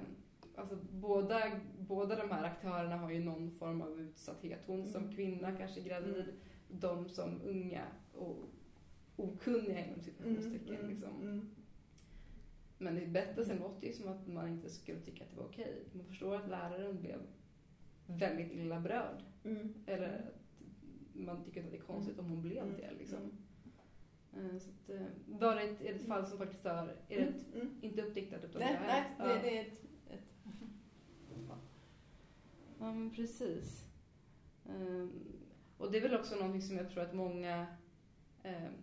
alltså båda, båda de här aktörerna har ju någon form av utsatthet. Hon som Mm. kvinna, kanske gravid, de som unga och okunniga inom citationstecken. Mm. Liksom. Mm. Men i berättelsen låter ju som att man inte skulle tycka att det var okej. Man förstår att läraren blev väldigt illa berörd. Mm. Eller att man tycker att det är konstigt om hon blev Mm. det. Liksom. Eh, Så att, eh, var det ett, ett fall som faktiskt har, är det ett, Mm. inte uppdiktat utan Nej, det har nej, Ja. det är ett, ett Ja, men precis. Ehm, och det är väl också någonting som jag tror att många... ehm,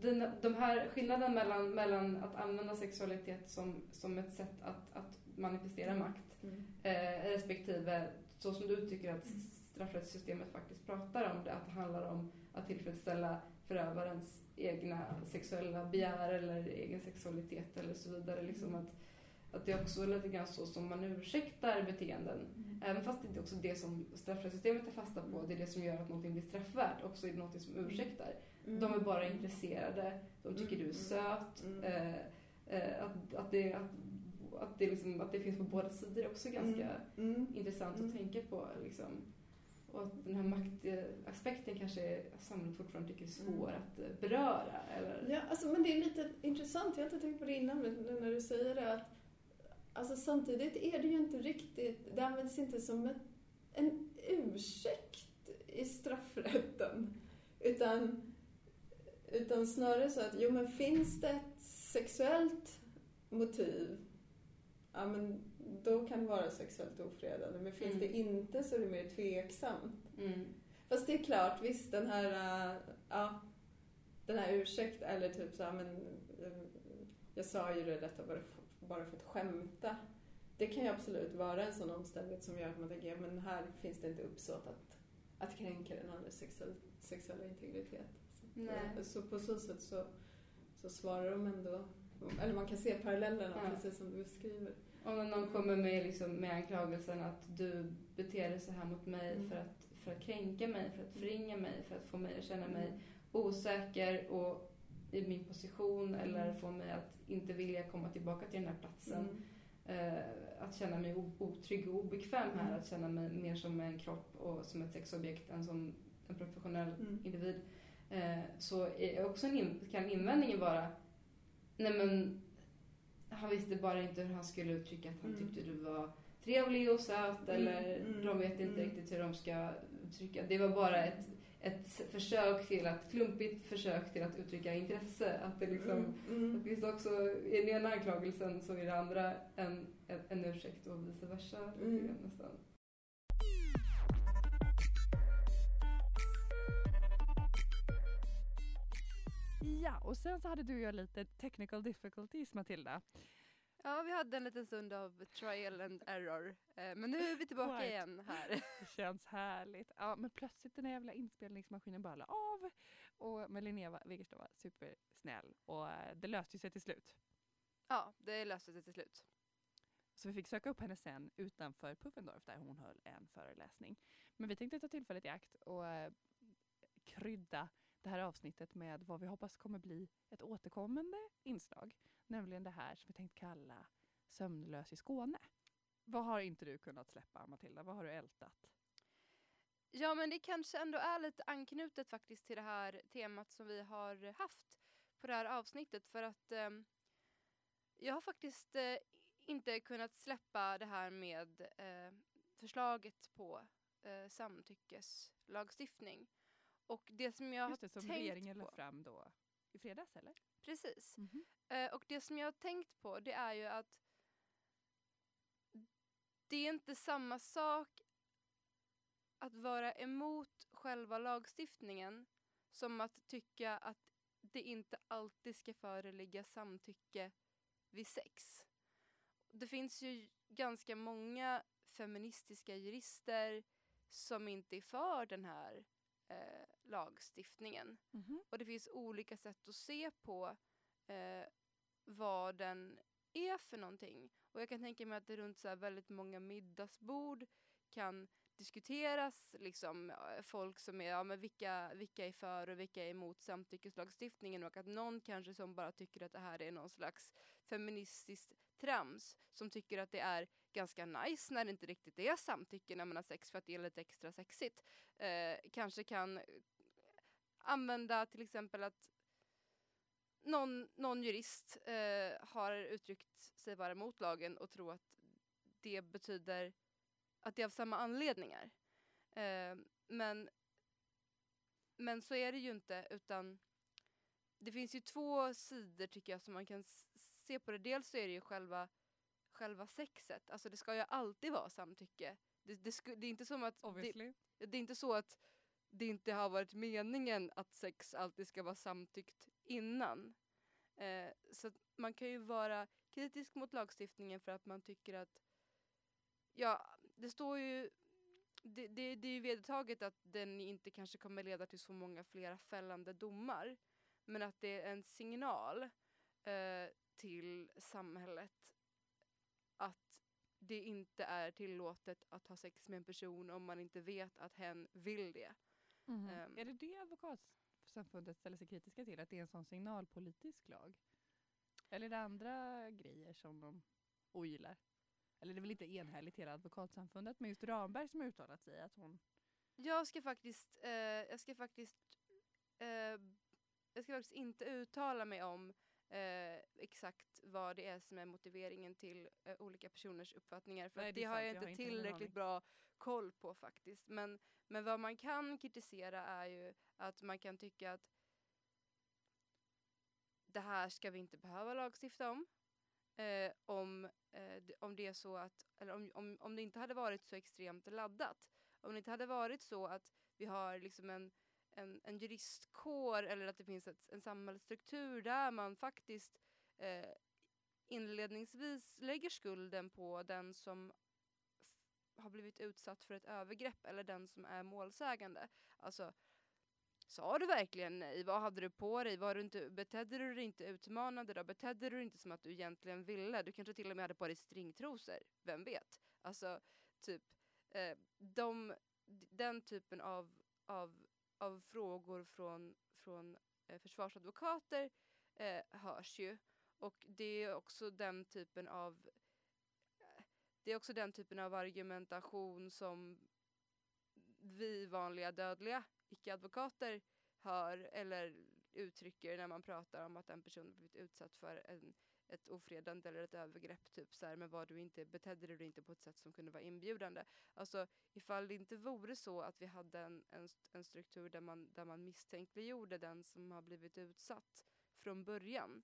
den, de här skillnaden mellan, mellan att använda sexualitet som, som ett sätt att, att manifestera makt Mm. eh, respektive så som du tycker att straffrättssystemet faktiskt pratar om det, att det handlar om att tillfredsställa förövarens egna sexuella begär eller egen sexualitet eller så vidare. Liksom att, att det är också lite grann så som man ursäktar beteenden. Även fast det inte också är det som straffrättssystemet tar fasta på, det är det som gör att någonting blir straffvärt, också är det någonting som ursäktar. Mm. De är bara intresserade, de tycker du är Mm. söt, Mm. eh, eh, att, att, det, att, att, det liksom, att det finns på båda sidor är också ganska Mm. intressant Mm. att tänka på. Liksom. Och att den här maktaspekten kanske samhället fortfarande tycker är svår Mm. att eh, beröra. Eller? Ja, alltså, men det är lite intressant, jag har inte tänkt på det innan, men när du säger det att alltså, samtidigt är det ju inte riktigt, det används inte som ett, en ursäkt i straffrätten. Utan, utan snarare så att, jo men finns det ett sexuellt motiv, ja men då kan det vara sexuellt ofredande. Men finns Mm. det inte så är det mer tveksamt. Mm. Fast det är klart, visst den här, äh, ja, den här ursäkt eller typ så här, men äh, jag sa ju det detta bara för, bara för att skämta. Det kan ju absolut vara en sån omständighet som gör att man tänker, men här finns det inte uppsåt att, att kränka den andres sexuell, sexuella integritet. Så, så på så sätt så, så svarar de ändå, eller man kan se parallellerna Ja. precis som du beskriver. När någon kommer med, liksom, med anklagelsen att du beter dig så här mot mig Mm. för, att, för att kränka mig, för att förringa mig, för att få mig att känna mig Mm. osäker och i min position eller Mm. få mig att inte vilja komma tillbaka till den här platsen. Mm. Eh, att känna mig otrygg och obekväm här, Mm. att känna mig mer som en kropp och som ett sexobjekt än som en professionell Mm. individ. Eh, så är också en kan invändningen vara, nej men han visste bara inte hur han skulle uttrycka att han Mm. tyckte du var trevlig och söt Mm, eller mm, de vet inte mm. riktigt hur de ska uttrycka. Det var bara ett, ett försök till att, klumpigt försök till att uttrycka intresse. Att det liksom, Mm. Det finns också, i den ena anklagelsen så är det andra en, en, en ursäkt och vice versa. Mm. nästan. Ja, och sen så hade du och jag lite technical difficulties Matilda. Ja, vi hade en liten stund av trial and error. Eh, Men nu är vi tillbaka Quite. igen här. [LAUGHS] Det känns härligt. Ja, men plötsligt den här jävla inspelningsmaskinen bara la av. Och men Linnea Wiggerstad var supersnäll och eh, det löste sig till slut. Ja, det löste sig till slut. Så vi fick söka upp henne sen utanför Puffendorf där hon höll en föreläsning. Men vi tänkte ta tillfället i akt och eh, krydda det här avsnittet med vad vi hoppas kommer bli ett återkommande inslag. Nämligen det här som vi tänkt kalla Sömnlös i Skåne. Vad har inte du kunnat släppa Matilda? Vad har du ältat? Ja, men det kanske ändå är lite anknutet faktiskt till det här temat som vi har haft på det här avsnittet. För att eh, jag har faktiskt eh, inte kunnat släppa det här med eh, förslaget på eh, samtyckeslagstiftning. Och det som jag Just det, har som tänkt regeringen på... fram då i fredags eller? Precis. Mhm. Eh, och det som jag har tänkt på det är ju att det är inte samma sak att vara emot själva lagstiftningen som att tycka att det inte alltid ska föreligga samtycke vid sex. Det finns ju ganska många feministiska jurister som inte är för den här eh, lagstiftningen. Mhm. Och det finns olika sätt att se på eh, vad den är för någonting. Och jag kan tänka mig att det runt så väldigt många middagsbord kan diskuteras liksom eh, folk som är, ja men vilka, vilka är för och vilka är emot samtyckeslagstiftningen och att någon kanske som bara tycker att det här är någon slags feministiskt trams som tycker att det är ganska nice när det inte riktigt är samtycke när man har sex för att det är lite extra sexigt. Eh, kanske kan använda till exempel att någon, någon jurist eh, har uttryckt sig vara emot lagen och tror att det betyder att det är av samma anledningar. Eh, men, men så är det ju inte utan det finns ju två sidor tycker jag som man kan se på det. Dels så är det ju själva, själva sexet, alltså det ska ju alltid vara samtycke. Det, det, sku, det är inte som att det, Obviously. det är inte så att det inte har varit meningen att sex alltid ska vara samtyckt innan. Eh, så att man kan ju vara kritisk mot lagstiftningen för att man tycker att ja, det står ju det, det, det är ju vedertaget att den inte kanske kommer leda till så många flera fällande domar. Men att det är en signal eh, till samhället att det inte är tillåtet att ha sex med en person om man inte vet att hen vill det. Mhm. Ehm. Är det det advokatsamfundet ställer sig kritiska till? Att det är en sån signalpolitisk lag? Eller är det andra grejer som de ogillar? Eller det är väl inte enhälligt hela advokatsamfundet, men just Ramberg som har uttalat sig att hon... Jag ska faktiskt, eh, jag ska faktiskt, eh, jag ska faktiskt inte uttala mig om eh, exakt vad det är som är motiveringen till eh, olika personers uppfattningar. För Nej, att det det, är har sant, jag jag inte har inte heller en tillräckligt aning. bra koll på faktiskt. Men, men vad man kan kritisera är ju att man kan tycka att det här ska vi inte behöva lagstifta om. Eh, om, eh, det- om det är så att, eller om, om, om det inte hade varit så extremt laddat. Om det inte hade varit så att vi har liksom en, en, en juristkår eller att det finns ett, en samhällsstruktur där man faktiskt eh, inledningsvis lägger skulden på den som har blivit utsatt för ett övergrepp eller den som är målsägande. Alltså, sa du verkligen nej? Vad hade du på dig? Var du inte, betedde du dig inte utmanande då? Betedde du dig inte som att du egentligen ville? Du kanske till och med hade på dig stringtrosor? Vem vet? Alltså, typ, eh, de, den typen av, av, av frågor från, från eh, försvarsadvokater eh, hörs ju. Och det är också den typen av det är också den typen av argumentation som vi vanliga dödliga icke-advokater hör eller uttrycker när man pratar om att en person har blivit utsatt för en, ett ofredande eller ett övergrepp. Typ så här, men var du inte, betedde du dig inte på ett sätt som kunde vara inbjudande. Alltså ifall det inte vore så att vi hade en, en, en struktur där man, där man misstänkliggjorde den som har blivit utsatt från början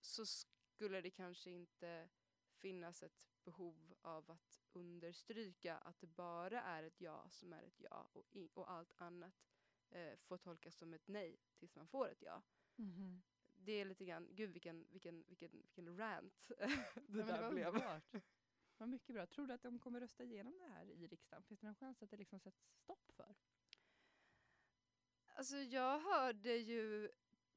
så skulle det kanske inte finnas ett behov av att understryka att det bara är ett ja som är ett ja och, i, och allt annat eh, får tolkas som ett nej tills man får ett ja. Det är lite grann, gud vilken, vilken, vilken, vilken rant [LAUGHS] det Ja, där var blev. underbart. Det var mycket bra. Tror du att de kommer rösta igenom det här i riksdagen? Finns det någon chans att det liksom sätts stopp för? Alltså jag hörde ju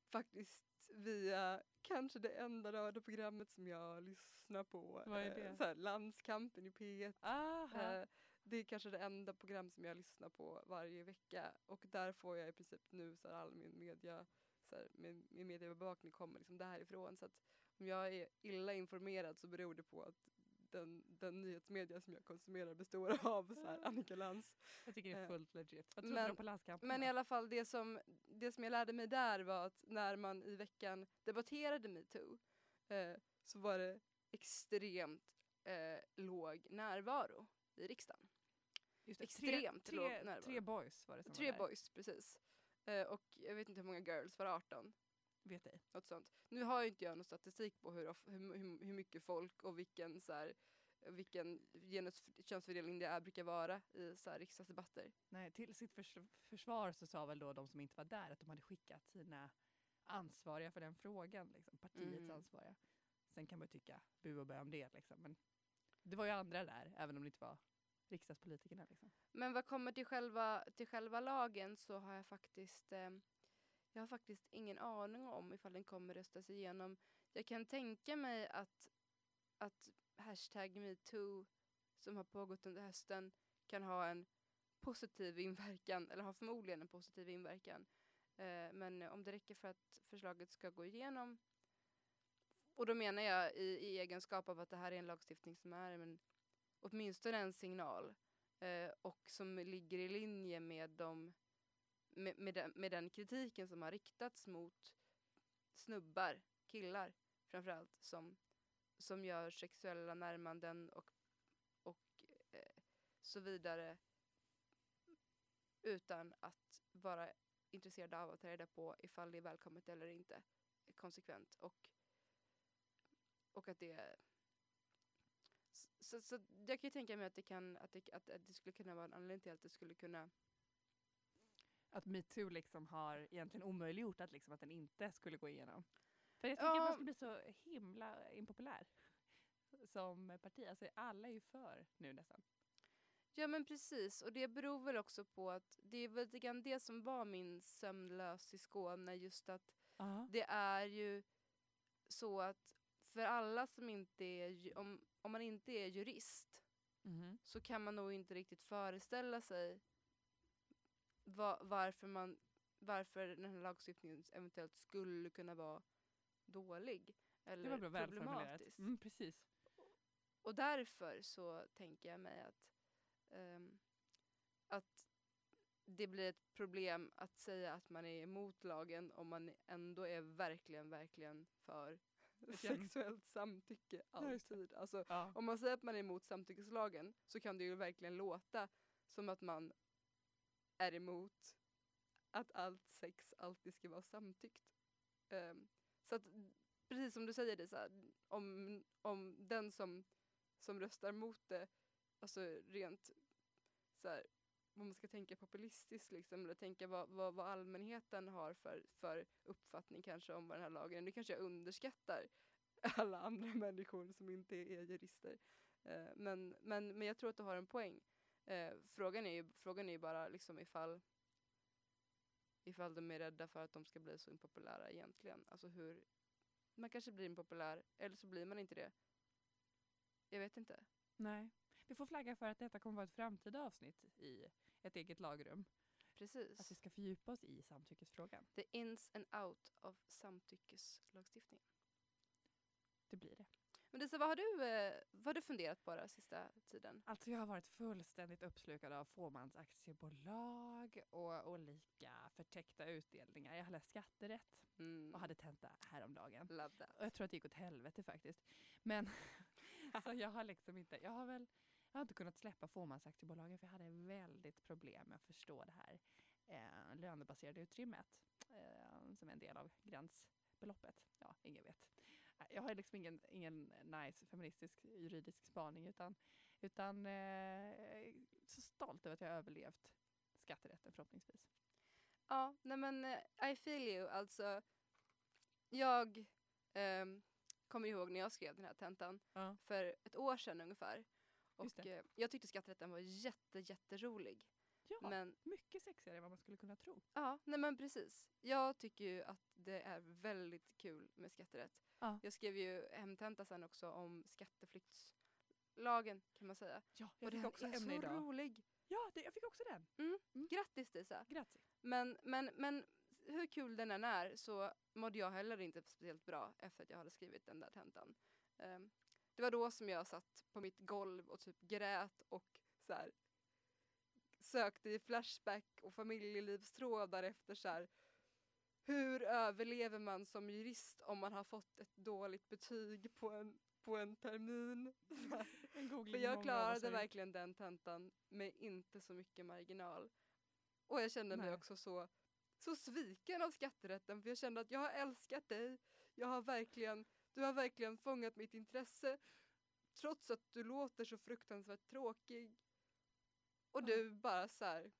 faktiskt via kanske det enda radioprogrammet som jag lyssnar på. Vad är eh, det? Så här, Landskampen i P1. Aha. Eh, det är kanske det enda program som jag lyssnar på varje vecka och där får jag i princip nu så här, all min media, så här, min, min mediebevakning kommer liksom därifrån så att om jag är illa informerad så beror det på att den, den nyhetsmedia som jag konsumerar består av så här, Annika Lantz. jag tycker det är eh, fullt legit. Vad trodde men- på landskampen Men i alla fall det som, det som jag lärde mig där var att när man i veckan debatterade metoo eh, så var det extremt eh, låg närvaro i riksdagen. Just extremt tre, låg tre, närvaro. tre boys var det som Tre var där. boys, precis. Eh, och jag vet inte hur många girls, var det 18? Vet ej. Något sånt. Nu har ju inte jag någon statistik på hur, hur, hur mycket folk och vilken, så här, vilken genus, könsfördelning det är, brukar vara i så här, riksdagsdebatter. Nej, till sitt förs försvar så sa väl då de som inte var där att de hade skickat sina ansvariga för den frågan, liksom, partiets Mm. ansvariga. Sen kan man ju tycka bu och bö om det, liksom. men det var ju andra där, även om det inte var riksdagspolitikerna. Liksom. Men vad kommer till själva, till själva lagen så har jag faktiskt eh, jag har faktiskt ingen aning om ifall den kommer röstas igenom. Jag kan tänka mig att, att hashtag metoo som har pågått under hösten kan ha en positiv inverkan, eller har förmodligen en positiv inverkan. Eh, men om det räcker för att förslaget ska gå igenom och då menar jag i, i egenskap av att det här är en lagstiftning som är men, åtminstone en signal eh, och som ligger i linje med, de, med, med, den, med den kritiken som har riktats mot snubbar, killar framförallt, som, som gör sexuella närmanden och, och eh, så vidare utan att vara intresserade av att ta reda på ifall det är välkommet eller inte eh, konsekvent. Och, och att det så, så jag kan ju tänka mig att det, kan, att, det, att, att det skulle kunna vara en anledning till att det skulle kunna att metoo liksom har egentligen omöjliggjort att, liksom, att den inte skulle gå igenom. För jag tänker att Ja. man skulle bli så himla impopulär som parti. Alltså alla är ju för nu nästan. Ja men precis och det beror väl också på att det är väl lite grann det som var min sömnlös i Skåne just att det är ju så att för alla som inte är, om, om man inte är jurist Mhm. så kan man nog inte riktigt föreställa sig va, varför, man, varför den här lagstiftningen eventuellt skulle kunna vara dålig eller Det var bra problematisk. Mm, precis. Och därför så tänker jag mig att, ehm, att det blir ett problem att säga att man är emot lagen om man ändå är verkligen, verkligen för sexuellt samtycke alltid. Alltså, Ja. om man säger att man är emot samtyckeslagen så kan det ju verkligen låta som att man är emot att allt sex alltid ska vara samtyckt. Um, så att precis som du säger Lisa, om, om den som, som röstar mot det, alltså rent så här, om man ska tänka populistiskt liksom, eller tänka vad, vad, vad allmänheten har för, för uppfattning kanske om vad den här lagen är. Nu kanske jag underskattar [LAUGHS] alla andra människor som inte är jurister. Uh, men, men, men jag tror att du har en poäng. Eh, frågan, är ju, frågan är ju bara liksom ifall, ifall de är rädda för att de ska bli så impopulära egentligen. Alltså hur, man kanske blir impopulär eller så blir man inte det. Jag vet inte. Nej. Vi får flagga för att detta kommer vara ett framtida avsnitt i ett eget lagrum. Precis. Att vi ska fördjupa oss i samtyckesfrågan. The ins and out of samtyckeslagstiftningen. Det blir det. Men Lisa, vad har du, eh, vad har du funderat på den sista tiden? Alltså jag har varit fullständigt uppslukad av fåmansaktiebolag och olika förtäckta utdelningar. Jag har läst skatterätt Mm. och hade tenta häromdagen. Och jag tror att det gick åt helvete faktiskt. Men [LAUGHS] så jag har liksom inte, jag har väl, jag har inte kunnat släppa fåmansaktiebolagen för jag hade väldigt problem med att förstå det här eh, lönebaserade utrymmet eh, som är en del av gränsbeloppet. Ja, ingen vet. Eh, Jag har liksom ingen, ingen nice feministisk juridisk spaning utan, utan eh, så stolt över att jag har överlevt skatterätten förhoppningsvis. Ja, nej men eh, I feel you. Alltså, jag ehm, kommer ihåg när jag skrev den här tentan Ja. för ett år sedan ungefär. Och eh, jag tyckte skatterätten var jätte, jätterolig. Ja, Men mycket sexigare än vad man skulle kunna tro. ja, nej men precis. Jag tycker ju att det är väldigt kul med skatterätt. Ja. Jag skrev ju hemtenta sen också om skatteflyktslagen kan man säga. Ja, Och jag fick den också är ämne så idag. rolig. Ja, det, jag fick också den. Grattis Disa! Grattis. Men, men, men hur kul den än är så mådde jag heller inte speciellt bra efter att jag hade skrivit den där tentan. Ehm, det var då som jag satt på mitt golv och typ grät och så här, sökte i Flashback och familjelivstrådar efter så här, hur överlever man som jurist om man har fått ett dåligt betyg på en, på en termin? [LAUGHS] En För jag klarade verkligen den tentan med inte så mycket marginal. Och jag kände mig Nej. också så, så sviken av skatterätten för jag kände att jag har älskat dig. Jag har verkligen, du har verkligen fångat mitt intresse. Trots att du låter så fruktansvärt tråkig. Och du bara så här.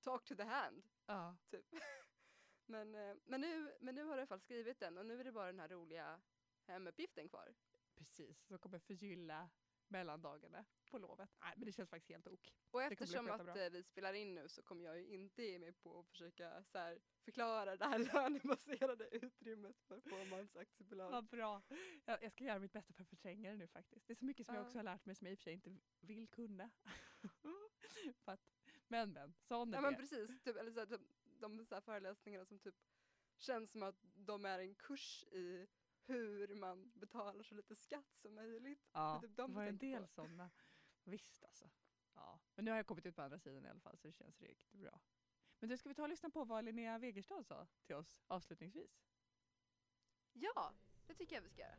Talk to the hand, Ja. typ. [LAUGHS] Men, eh, men, nu, men nu har jag i alla fall skrivit den och nu är det bara den här roliga hemuppgiften kvar. Precis, som kommer förgylla mellandagarna på lovet. Nej, men det känns faktiskt helt ok. Och eftersom att eh, vi spelar in nu så kommer jag ju inte ge mig på att försöka så förklara det här [LAUGHS] lönebaserade utrymmet för fåmansaktiebolag. Vad bra. Jag, jag ska göra mitt bästa för att förtränga det nu faktiskt. Det är så mycket som jag Ja. också har lärt mig som jag i och för sig inte vill kunna. [LAUGHS] [LAUGHS] För att, men men, sån är Ja men precis, typ, eller så här, de, de så här föreläsningarna som typ känns som att de är en kurs i hur man betalar så lite skatt som möjligt. Ja, det är typ de det var en del på. sådana. Visst alltså. Ja. Men nu har jag kommit ut på andra sidan i alla fall så det känns riktigt bra. Men du, ska vi ta och lyssna på vad Linnea Wegerstad sa till oss avslutningsvis? Ja, det tycker jag vi ska göra.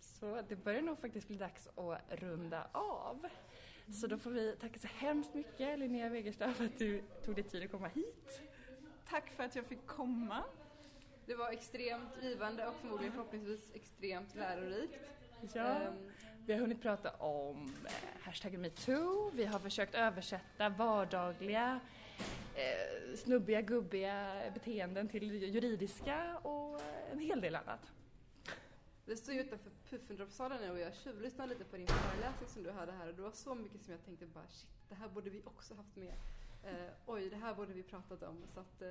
Så det börjar nog faktiskt bli dags att runda av. Så då får vi tacka så hemskt mycket Linnea Wegerstad för att du tog dig tid att komma hit. Tack för att jag fick komma. Det var extremt givande och förmodligen förhoppningsvis extremt lärorikt. Ja. Ehm, Vi har hunnit prata om eh, hashtaggen metoo, vi har försökt översätta vardagliga eh, snubbiga, gubbiga beteenden till juridiska och en hel del annat. Vi står ju utanför Puffendropsalen nu och jag tjuvlyssnade lite på din föreläsning som du hade här och det var så mycket som jag tänkte bara shit, det här borde vi också haft med. Eh, oj, det här borde vi pratat om. Så att eh,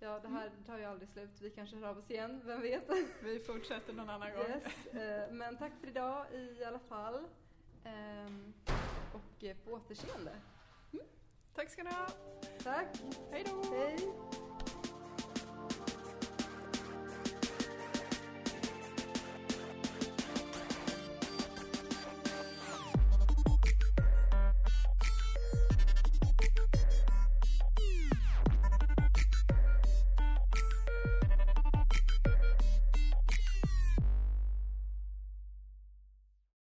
ja, det här tar ju aldrig slut. Vi kanske hör av oss igen, vem vet? [LAUGHS] Vi fortsätter någon annan gång. Yes, eh, men tack för idag i alla fall. Ehm, och eh, på återseende. Tack ska ni ha. Tack, Hej då! hej!